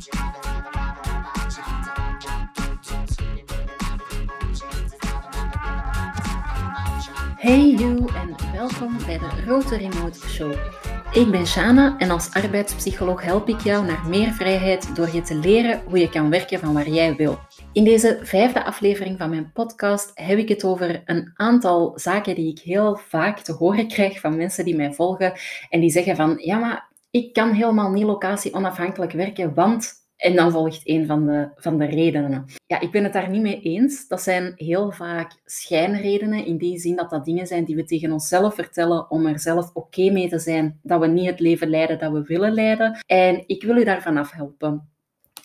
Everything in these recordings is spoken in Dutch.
Hey you en welkom bij de Rote Remote Show. Ik ben Shana en als arbeidspsycholoog help ik jou naar meer vrijheid door je te leren hoe je kan werken van waar jij wil. In deze vijfde aflevering van mijn podcast heb ik het over een aantal zaken die ik heel vaak te horen krijg van mensen die mij volgen en die zeggen van ja maar ik kan helemaal niet locatie onafhankelijk werken, want en dan volgt een van de, van de redenen. Ja, ik ben het daar niet mee eens. Dat zijn heel vaak schijnredenen, in die zin dat dat dingen zijn die we tegen onszelf vertellen om er zelf oké mee te zijn, dat we niet het leven leiden dat we willen leiden. En ik wil u daarvan afhelpen.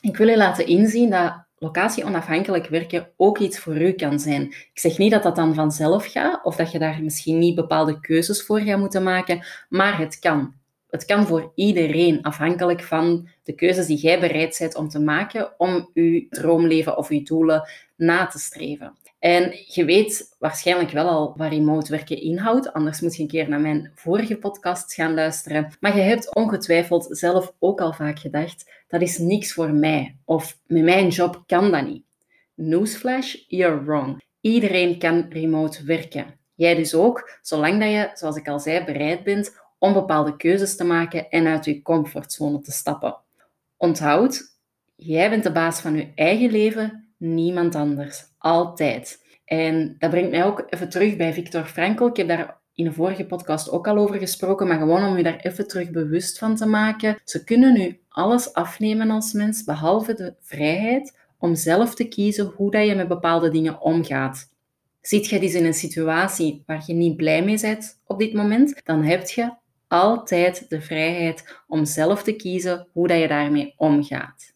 Ik wil u laten inzien dat locatie onafhankelijk werken ook iets voor u kan zijn. Ik zeg niet dat dat dan vanzelf gaat, of dat je daar misschien niet bepaalde keuzes voor gaat moeten maken, maar het kan. Het kan voor iedereen, afhankelijk van de keuzes die jij bereid bent om te maken om je droomleven of je doelen na te streven. En je weet waarschijnlijk wel al wat remote werken inhoudt, anders moet je een keer naar mijn vorige podcast gaan luisteren. Maar je hebt ongetwijfeld zelf ook al vaak gedacht, dat is niks voor mij, of met mijn job kan dat niet. Newsflash, you're wrong. Iedereen kan remote werken. Jij dus ook, zolang dat je, zoals ik al zei, bereid bent om bepaalde keuzes te maken en uit je comfortzone te stappen. Onthoud, jij bent de baas van je eigen leven, niemand anders. Altijd. En dat brengt mij ook even terug bij Victor Frankl. Ik heb daar in de vorige podcast ook al over gesproken, maar gewoon om je daar even terug bewust van te maken. Ze kunnen nu alles afnemen als mens, behalve de vrijheid om zelf te kiezen hoe dat je met bepaalde dingen omgaat. Zit je dus in een situatie waar je niet blij mee bent op dit moment, dan heb je altijd de vrijheid om zelf te kiezen hoe dat je daarmee omgaat.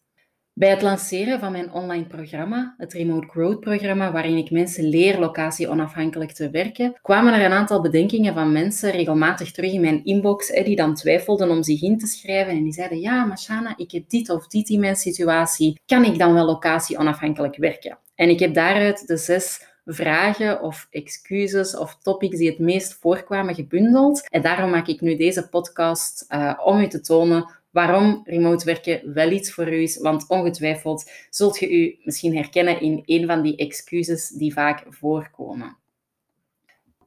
Bij het lanceren van mijn online programma, het Remote Growth programma, waarin ik mensen leer locatie onafhankelijk te werken, kwamen er een aantal bedenkingen van mensen regelmatig terug in mijn inbox, die dan twijfelden om zich in te schrijven en die zeiden, ja, Mashana, ik heb dit of dit in mijn situatie, kan ik dan wel locatie onafhankelijk werken? En ik heb daaruit de zes vragen of excuses of topics die het meest voorkwamen gebundeld. En daarom maak ik nu deze podcast uh, om u te tonen waarom remote werken wel iets voor u is. Want ongetwijfeld zult je u misschien herkennen in een van die excuses die vaak voorkomen.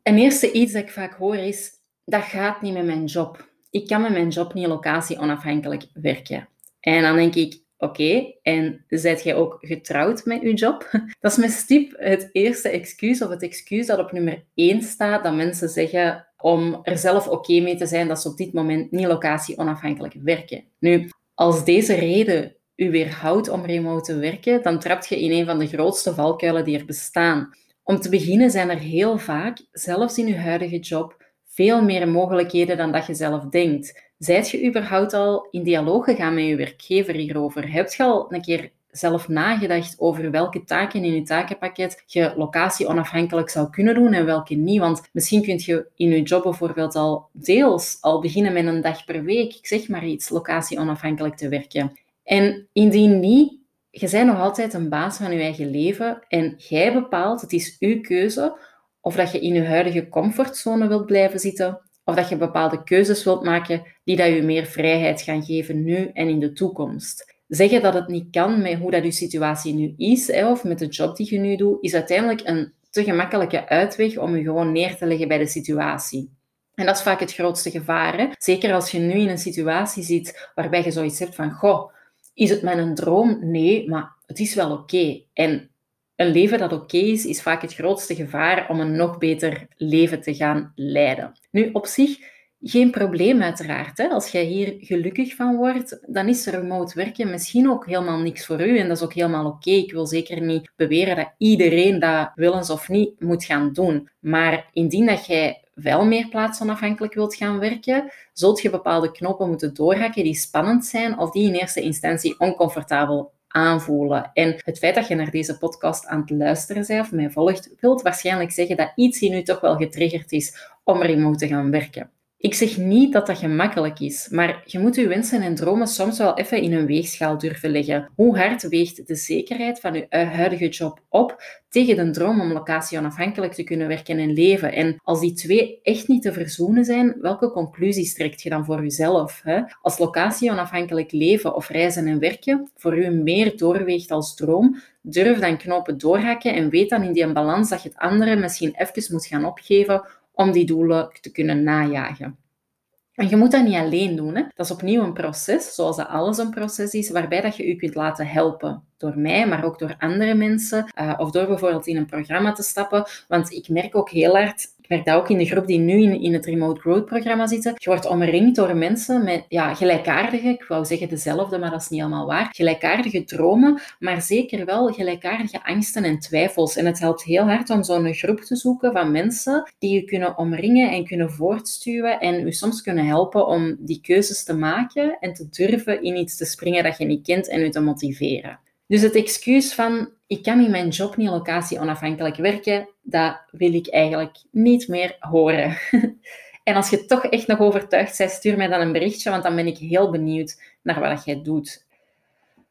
Een eerste iets dat ik vaak hoor is, dat gaat niet met mijn job. Ik kan met mijn job niet locatie onafhankelijk werken. En dan denk ik, Oké, en zijt jij ook getrouwd met je job? Dat is stip het eerste excuus of het excuus dat op nummer 1 staat, dat mensen zeggen om er zelf oké mee te zijn dat ze op dit moment niet locatie onafhankelijk werken. Nu, als deze reden u weerhoudt om remote te werken, dan trapt je in een van de grootste valkuilen die er bestaan. Om te beginnen zijn er heel vaak, zelfs in uw huidige job, veel meer mogelijkheden dan dat je zelf denkt. Zijt je überhaupt al in dialoog gegaan met je werkgever hierover? Heb je al een keer zelf nagedacht over welke taken in je takenpakket je locatie onafhankelijk zou kunnen doen en welke niet? Want misschien kun je in je job bijvoorbeeld al deels al beginnen met een dag per week, ik zeg maar iets, locatie onafhankelijk te werken. En indien niet, je bent nog altijd een baas van je eigen leven en jij bepaalt, het is uw keuze, of dat je in je huidige comfortzone wilt blijven zitten of dat je bepaalde keuzes wilt maken die dat je meer vrijheid gaan geven nu en in de toekomst. Zeggen dat het niet kan met hoe dat je situatie nu is, of met de job die je nu doet, is uiteindelijk een te gemakkelijke uitweg om je gewoon neer te leggen bij de situatie. En dat is vaak het grootste gevaar. Hè? Zeker als je nu in een situatie zit waarbij je zoiets hebt van, goh, is het mijn droom? Nee, maar het is wel oké. En een leven dat oké is, is vaak het grootste gevaar om een nog beter leven te gaan leiden. Nu, op zich geen probleem uiteraard. Hè? Als jij hier gelukkig van wordt, dan is remote werken misschien ook helemaal niks voor u. En dat is ook helemaal oké. Ik wil zeker niet beweren dat iedereen dat willens of niet moet gaan doen. Maar indien dat jij wel meer plaatsonafhankelijk wilt gaan werken, zult je bepaalde knopen moeten doorhakken die spannend zijn of die in eerste instantie oncomfortabel aanvoelen. En het feit dat je naar deze podcast aan het luisteren bent of mij volgt, wilt waarschijnlijk zeggen dat iets in u toch wel getriggerd is om remote te gaan werken. Ik zeg niet dat dat gemakkelijk is, maar je moet je wensen en dromen soms wel even in een weegschaal durven leggen. Hoe hard weegt de zekerheid van je huidige job op tegen de droom om locatie onafhankelijk te kunnen werken en leven? En als die twee echt niet te verzoenen zijn, welke conclusies trekt je dan voor jezelf? Hè? Als locatie onafhankelijk leven of reizen en werken voor u meer doorweegt als droom, durf dan knopen doorhakken en weet dan in die balans dat je het andere misschien even moet gaan opgeven om die doelen te kunnen najagen. En je moet dat niet alleen doen. Hè? Dat is opnieuw een proces, zoals dat alles een proces is, waarbij dat je je kunt laten helpen. Door mij, maar ook door andere mensen. Uh, of door bijvoorbeeld in een programma te stappen. Want ik merk ook heel hard ik merk dat ook in de groep die nu in, in het Remote Growth programma zitten. Je wordt omringd door mensen met ja, gelijkaardige, ik wou zeggen dezelfde, maar dat is niet helemaal waar, gelijkaardige dromen, maar zeker wel gelijkaardige angsten en twijfels. En het helpt heel hard om zo'n groep te zoeken van mensen die je kunnen omringen en kunnen voortstuwen en je soms kunnen helpen om die keuzes te maken en te durven in iets te springen dat je niet kent en je te motiveren. Dus het excuus van ik kan in mijn job niet locatie onafhankelijk werken, dat wil ik eigenlijk niet meer horen. en als je toch echt nog overtuigd bent, stuur mij dan een berichtje, want dan ben ik heel benieuwd naar wat jij doet.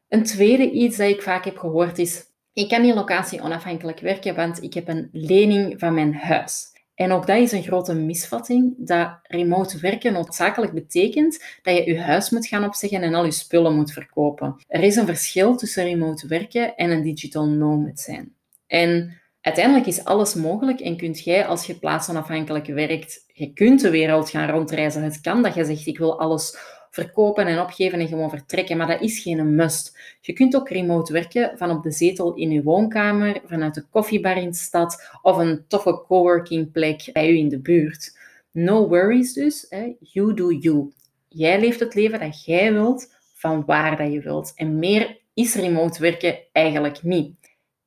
Een tweede iets dat ik vaak heb gehoord is, ik kan niet locatie onafhankelijk werken, want ik heb een lening van mijn huis. En ook dat is een grote misvatting, dat remote werken noodzakelijk betekent dat je je huis moet gaan opzeggen en al je spullen moet verkopen. Er is een verschil tussen remote werken en een digital nomad zijn. En uiteindelijk is alles mogelijk en kunt jij, als je plaatsonafhankelijk werkt, je kunt de wereld gaan rondreizen. Het kan dat je zegt, ik wil alles verkopen en opgeven en gewoon vertrekken. Maar dat is geen must. Je kunt ook remote werken van op de zetel in je woonkamer, vanuit de koffiebar in de stad of een toffe coworking plek bij u in de buurt. No worries dus. Hè. You do you. Jij leeft het leven dat jij wilt, van waar dat je wilt. En meer is remote werken eigenlijk niet.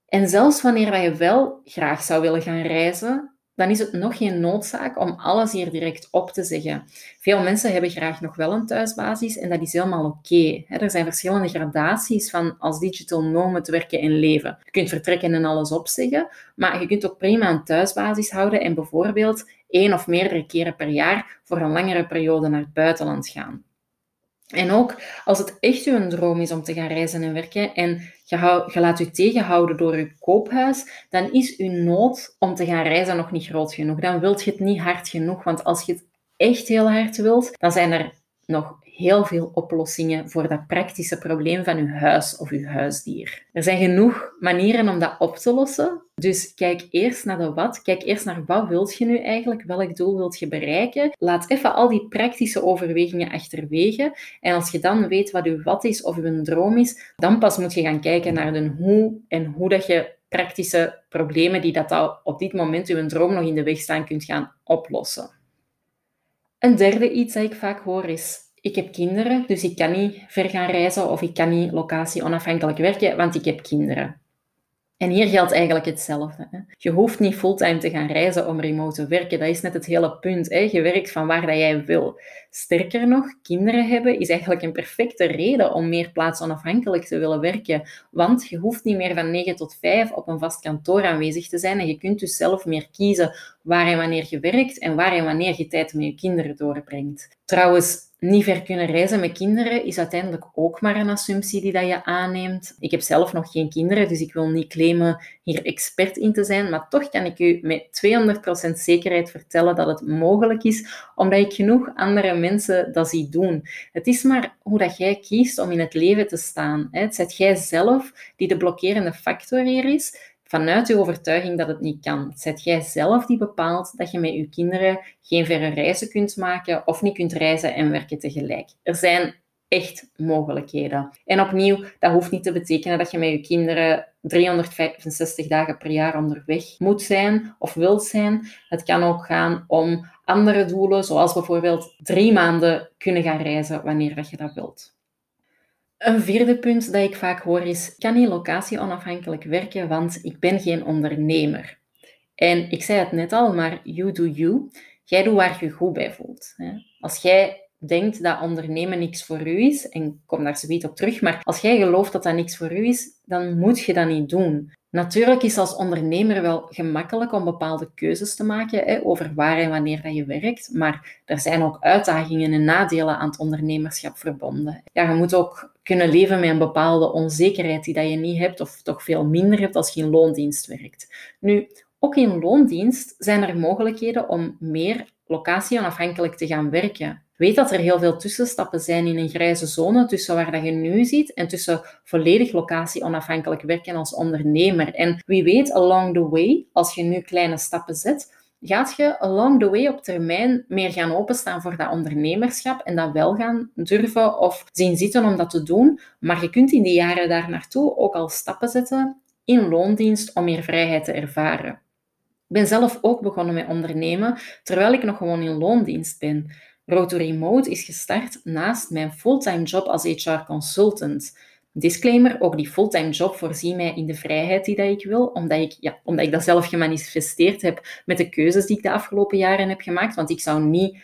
En zelfs wanneer je wel graag zou willen gaan reizen, dan is het nog geen noodzaak om alles hier direct op te zeggen. Veel mensen hebben graag nog wel een thuisbasis en dat is helemaal oké. Er zijn verschillende gradaties van als digital nomad werken en leven. Je kunt vertrekken en alles opzeggen, maar je kunt ook prima een thuisbasis houden en bijvoorbeeld één of meerdere keren per jaar voor een langere periode naar het buitenland gaan. En ook als het echt uw droom is om te gaan reizen en werken en je, je laat u tegenhouden door uw koophuis, dan is uw nood om te gaan reizen nog niet groot genoeg. Dan wilt je het niet hard genoeg, want als je het echt heel hard wilt, dan zijn er nog heel veel oplossingen voor dat praktische probleem van uw huis of uw huisdier. Er zijn genoeg manieren om dat op te lossen. Dus kijk eerst naar de wat. Kijk eerst naar wat wilt je nu eigenlijk? Welk doel wilt je bereiken? Laat even al die praktische overwegingen achterwege. En als je dan weet wat uw wat is of uw droom is, dan pas moet je gaan kijken naar de hoe en hoe dat je praktische problemen die dat al op dit moment uw droom nog in de weg staan kunt gaan oplossen. Een derde iets dat ik vaak hoor is ik heb kinderen, dus ik kan niet ver gaan reizen of ik kan niet locatie onafhankelijk werken, want ik heb kinderen. En hier geldt eigenlijk hetzelfde. Hè. Je hoeft niet fulltime te gaan reizen om remote te werken. Dat is net het hele punt. Hè. Je werkt van waar dat jij wil. Sterker nog, kinderen hebben is eigenlijk een perfecte reden om meer plaatsonafhankelijk te willen werken. Want je hoeft niet meer van 9 tot 5 op een vast kantoor aanwezig te zijn. En je kunt dus zelf meer kiezen waar en wanneer je werkt en waar en wanneer je tijd met je kinderen doorbrengt. Trouwens, niet ver kunnen reizen met kinderen is uiteindelijk ook maar een assumptie die dat je aanneemt. Ik heb zelf nog geen kinderen, dus ik wil niet claimen hier expert in te zijn, maar toch kan ik u met 200% zekerheid vertellen dat het mogelijk is, omdat ik genoeg andere mensen dat zie doen. Het is maar hoe dat jij kiest om in het leven te staan. Het zet jij zelf die de blokkerende factor hier is vanuit je overtuiging dat het niet kan. Zet jij zelf die bepaalt dat je met je kinderen geen verre reizen kunt maken of niet kunt reizen en werken tegelijk. Er zijn echt mogelijkheden. En opnieuw, dat hoeft niet te betekenen dat je met je kinderen 365 dagen per jaar onderweg moet zijn of wilt zijn. Het kan ook gaan om andere doelen, zoals bijvoorbeeld drie maanden kunnen gaan reizen wanneer je dat wilt. Een vierde punt dat ik vaak hoor is, kan niet locatie onafhankelijk werken, want ik ben geen ondernemer. En ik zei het net al, maar you do you. Jij doet waar je goed bij voelt. Als jij denkt dat ondernemen niks voor u is, en kom daar zoiets op terug, maar als jij gelooft dat dat niks voor u is, dan moet je dat niet doen. Natuurlijk is als ondernemer wel gemakkelijk om bepaalde keuzes te maken hè, over waar en wanneer dat je werkt, maar er zijn ook uitdagingen en nadelen aan het ondernemerschap verbonden. Ja, je moet ook kunnen leven met een bepaalde onzekerheid die dat je niet hebt of toch veel minder hebt als je in loondienst werkt. Nu, ook in loondienst zijn er mogelijkheden om meer locatie-onafhankelijk te gaan werken. Weet dat er heel veel tussenstappen zijn in een grijze zone tussen waar dat je nu ziet en tussen volledig locatie-onafhankelijk werken als ondernemer. En wie weet, along the way, als je nu kleine stappen zet, gaat je along the way op termijn meer gaan openstaan voor dat ondernemerschap en dat wel gaan durven of zien zitten om dat te doen. Maar je kunt in die jaren daar naartoe ook al stappen zetten in loondienst om meer vrijheid te ervaren. Ik ben zelf ook begonnen met ondernemen terwijl ik nog gewoon in loondienst ben. Roto Remote is gestart naast mijn fulltime job als HR consultant. Disclaimer, ook die fulltime job voorziet mij in de vrijheid die dat ik wil, omdat ik, ja, omdat ik dat zelf gemanifesteerd heb met de keuzes die ik de afgelopen jaren heb gemaakt. Want ik zou niet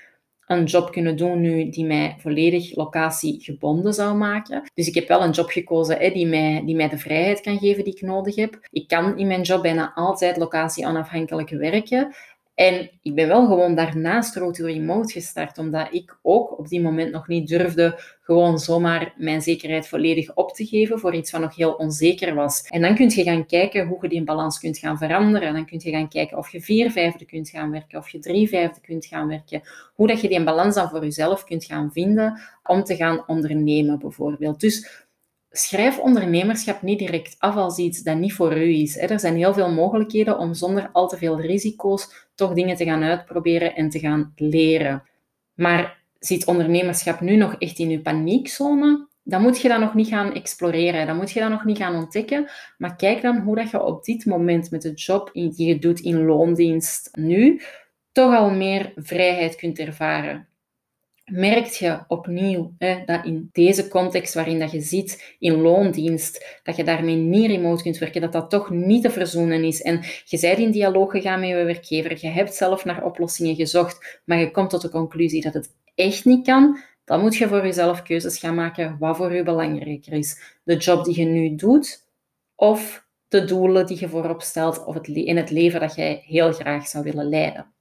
een job kunnen doen nu die mij volledig locatiegebonden zou maken. Dus ik heb wel een job gekozen hè, die, mij, die mij de vrijheid kan geven die ik nodig heb. Ik kan in mijn job bijna altijd locatie onafhankelijk werken. En ik ben wel gewoon daarnaast Roto Remote gestart, omdat ik ook op die moment nog niet durfde gewoon zomaar mijn zekerheid volledig op te geven voor iets wat nog heel onzeker was. En dan kun je gaan kijken hoe je die balans kunt gaan veranderen. Dan kun je gaan kijken of je vier vijfde kunt gaan werken, of je drie vijfde kunt gaan werken. Hoe dat je die balans dan voor jezelf kunt gaan vinden om te gaan ondernemen bijvoorbeeld. Dus schrijf ondernemerschap niet direct af als iets dat niet voor u is. Er zijn heel veel mogelijkheden om zonder al te veel risico's toch dingen te gaan uitproberen en te gaan leren. Maar zit ondernemerschap nu nog echt in uw paniekzone? Dan moet je dat nog niet gaan exploreren, dan moet je dat nog niet gaan ontdekken. Maar kijk dan hoe dat je op dit moment met de job die je doet in loondienst nu, toch al meer vrijheid kunt ervaren merkt je opnieuw hè, dat in deze context waarin dat je zit in loondienst, dat je daarmee niet remote kunt werken, dat dat toch niet te verzoenen is. En je bent in dialoog gegaan met je werkgever, je hebt zelf naar oplossingen gezocht, maar je komt tot de conclusie dat het echt niet kan, dan moet je voor jezelf keuzes gaan maken wat voor je belangrijker is. De job die je nu doet of de doelen die je voorop stelt of het in het leven dat jij heel graag zou willen leiden.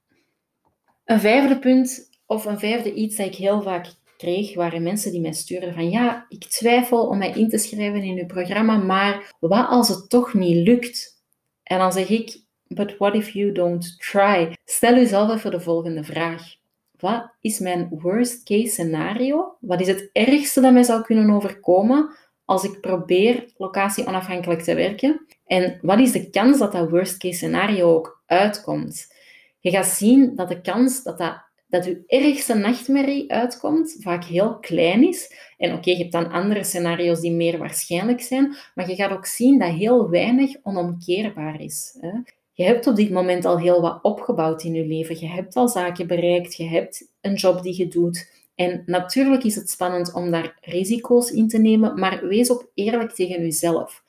Een vijfde punt of een vijfde iets dat ik heel vaak kreeg, waren mensen die mij sturen van ja, ik twijfel om mij in te schrijven in uw programma, maar wat als het toch niet lukt? En dan zeg ik, but what if you don't try? Stel jezelf even de volgende vraag. Wat is mijn worst case scenario? Wat is het ergste dat mij zou kunnen overkomen als ik probeer locatie onafhankelijk te werken? En wat is de kans dat dat worst case scenario ook uitkomt? Je gaat zien dat de kans dat dat dat uw ergste nachtmerrie uitkomt, vaak heel klein is. En oké, je hebt dan andere scenario's die meer waarschijnlijk zijn, maar je gaat ook zien dat heel weinig onomkeerbaar is. Hè? Je hebt op dit moment al heel wat opgebouwd in je leven. Je hebt al zaken bereikt, je hebt een job die je doet. En natuurlijk is het spannend om daar risico's in te nemen, maar wees ook eerlijk tegen jezelf.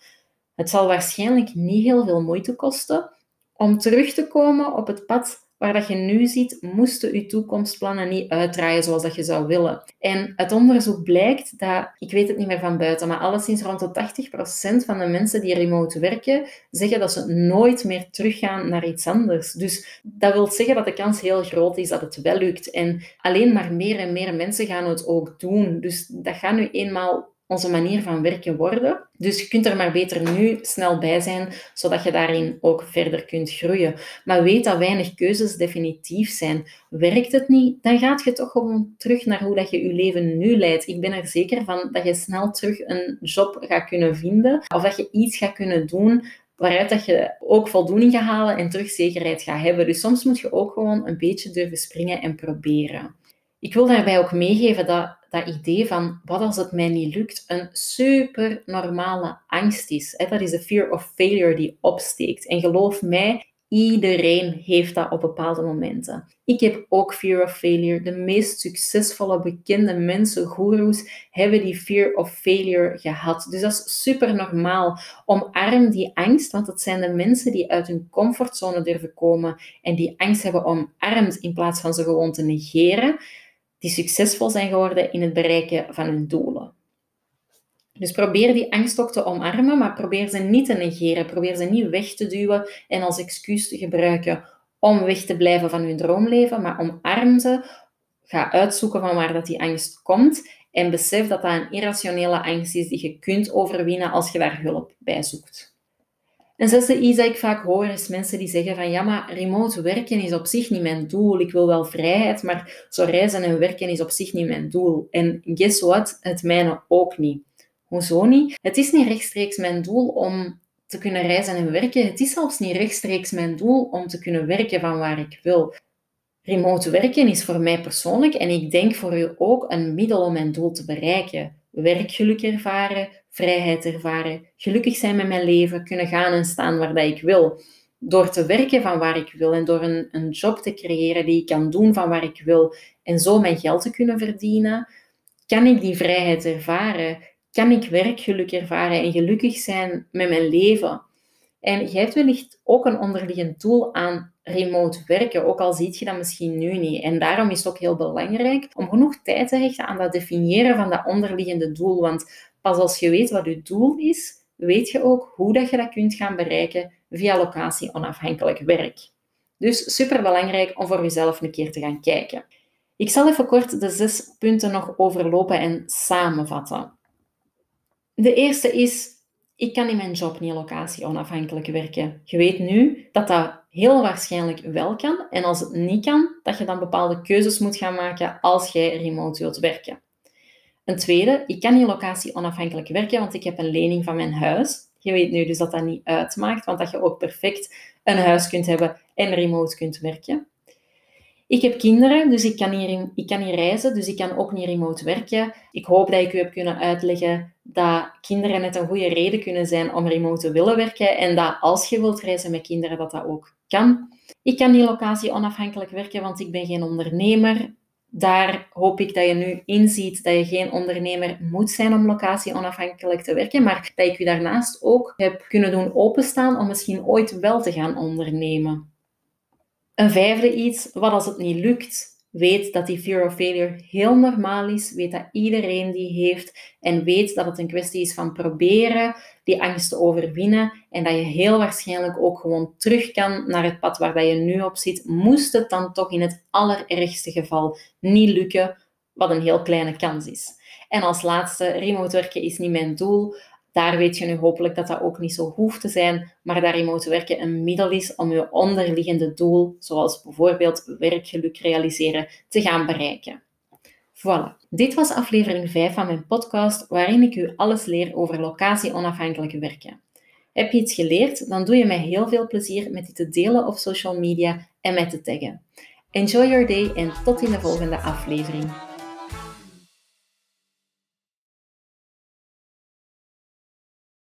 Het zal waarschijnlijk niet heel veel moeite kosten om terug te komen op het pad waar dat je nu ziet, moesten je toekomstplannen niet uitdraaien zoals dat je zou willen. En het onderzoek blijkt dat, ik weet het niet meer van buiten, maar alleszins rond de 80% van de mensen die remote werken, zeggen dat ze nooit meer teruggaan naar iets anders. Dus dat wil zeggen dat de kans heel groot is dat het wel lukt. En alleen maar meer en meer mensen gaan het ook doen. Dus dat gaat nu eenmaal onze manier van werken worden. Dus je kunt er maar beter nu snel bij zijn, zodat je daarin ook verder kunt groeien. Maar weet dat weinig keuzes definitief zijn. Werkt het niet, dan gaat je toch gewoon terug naar hoe dat je je leven nu leidt. Ik ben er zeker van dat je snel terug een job gaat kunnen vinden, of dat je iets gaat kunnen doen waaruit dat je ook voldoening gaat halen en terug zekerheid gaat hebben. Dus soms moet je ook gewoon een beetje durven springen en proberen. Ik wil daarbij ook meegeven dat dat idee van wat als het mij niet lukt, een super normale angst is. Dat is de fear of failure die opsteekt. En geloof mij, iedereen heeft dat op bepaalde momenten. Ik heb ook fear of failure. De meest succesvolle bekende mensen, goeroes, hebben die fear of failure gehad. Dus dat is super normaal. Omarm die angst, want het zijn de mensen die uit hun comfortzone durven komen en die angst hebben omarmd in plaats van ze gewoon te negeren die succesvol zijn geworden in het bereiken van hun doelen. Dus probeer die angst ook te omarmen, maar probeer ze niet te negeren. Probeer ze niet weg te duwen en als excuus te gebruiken om weg te blijven van je droomleven, maar omarm ze. Ga uitzoeken van waar dat die angst komt en besef dat dat een irrationele angst is die je kunt overwinnen als je daar hulp bij zoekt. Een zesde iets dat ik vaak hoor is mensen die zeggen van ja, maar remote werken is op zich niet mijn doel. Ik wil wel vrijheid, maar zo reizen en werken is op zich niet mijn doel. En guess what? Het mijne ook niet. Hoezo niet? Het is niet rechtstreeks mijn doel om te kunnen reizen en werken. Het is zelfs niet rechtstreeks mijn doel om te kunnen werken van waar ik wil. Remote werken is voor mij persoonlijk en ik denk voor u ook een middel om mijn doel te bereiken. Werkgeluk ervaren, vrijheid ervaren, gelukkig zijn met mijn leven, kunnen gaan en staan waar dat ik wil. Door te werken van waar ik wil en door een, een job te creëren die ik kan doen van waar ik wil en zo mijn geld te kunnen verdienen, kan ik die vrijheid ervaren, kan ik werkgeluk ervaren en gelukkig zijn met mijn leven. En je hebt wellicht ook een onderliggend doel aan remote werken, ook al ziet je dat misschien nu niet. En daarom is het ook heel belangrijk om genoeg tijd te hechten aan dat definiëren van dat onderliggende doel. Want pas als je weet wat je doel is, weet je ook hoe dat je dat kunt gaan bereiken via locatie-onafhankelijk werk. Dus super belangrijk om voor jezelf een keer te gaan kijken. Ik zal even kort de zes punten nog overlopen en samenvatten. De eerste is ik kan in mijn job niet locatie onafhankelijk werken. Je weet nu dat dat heel waarschijnlijk wel kan. En als het niet kan, dat je dan bepaalde keuzes moet gaan maken als jij remote wilt werken. Een tweede, ik kan niet locatie onafhankelijk werken, want ik heb een lening van mijn huis. Je weet nu dus dat dat niet uitmaakt, want dat je ook perfect een huis kunt hebben en remote kunt werken. Ik heb kinderen, dus ik kan, hier, ik kan hier reizen, dus ik kan ook niet remote werken. Ik hoop dat ik u heb kunnen uitleggen dat kinderen net een goede reden kunnen zijn om remote te willen werken en dat als je wilt reizen met kinderen, dat dat ook kan. Ik kan die locatie onafhankelijk werken, want ik ben geen ondernemer. Daar hoop ik dat je nu inziet dat je geen ondernemer moet zijn om locatie onafhankelijk te werken, maar dat ik u daarnaast ook heb kunnen doen openstaan om misschien ooit wel te gaan ondernemen. Een vijfde iets, wat als het niet lukt? Weet dat die fear of failure heel normaal is. Weet dat iedereen die heeft. En weet dat het een kwestie is van proberen die angst te overwinnen. En dat je heel waarschijnlijk ook gewoon terug kan naar het pad waar dat je nu op zit. Moest het dan toch in het allerergste geval niet lukken, wat een heel kleine kans is. En als laatste, remote werken is niet mijn doel. Daar weet je nu hopelijk dat dat ook niet zo hoeft te zijn, maar dat remote werken een middel is om je onderliggende doel, zoals bijvoorbeeld werkgeluk realiseren, te gaan bereiken. Voilà, dit was aflevering 5 van mijn podcast, waarin ik u alles leer over locatie-onafhankelijk werken. Heb je iets geleerd, dan doe je mij heel veel plezier met dit te delen op social media en met te taggen. Enjoy your day en tot in de volgende aflevering.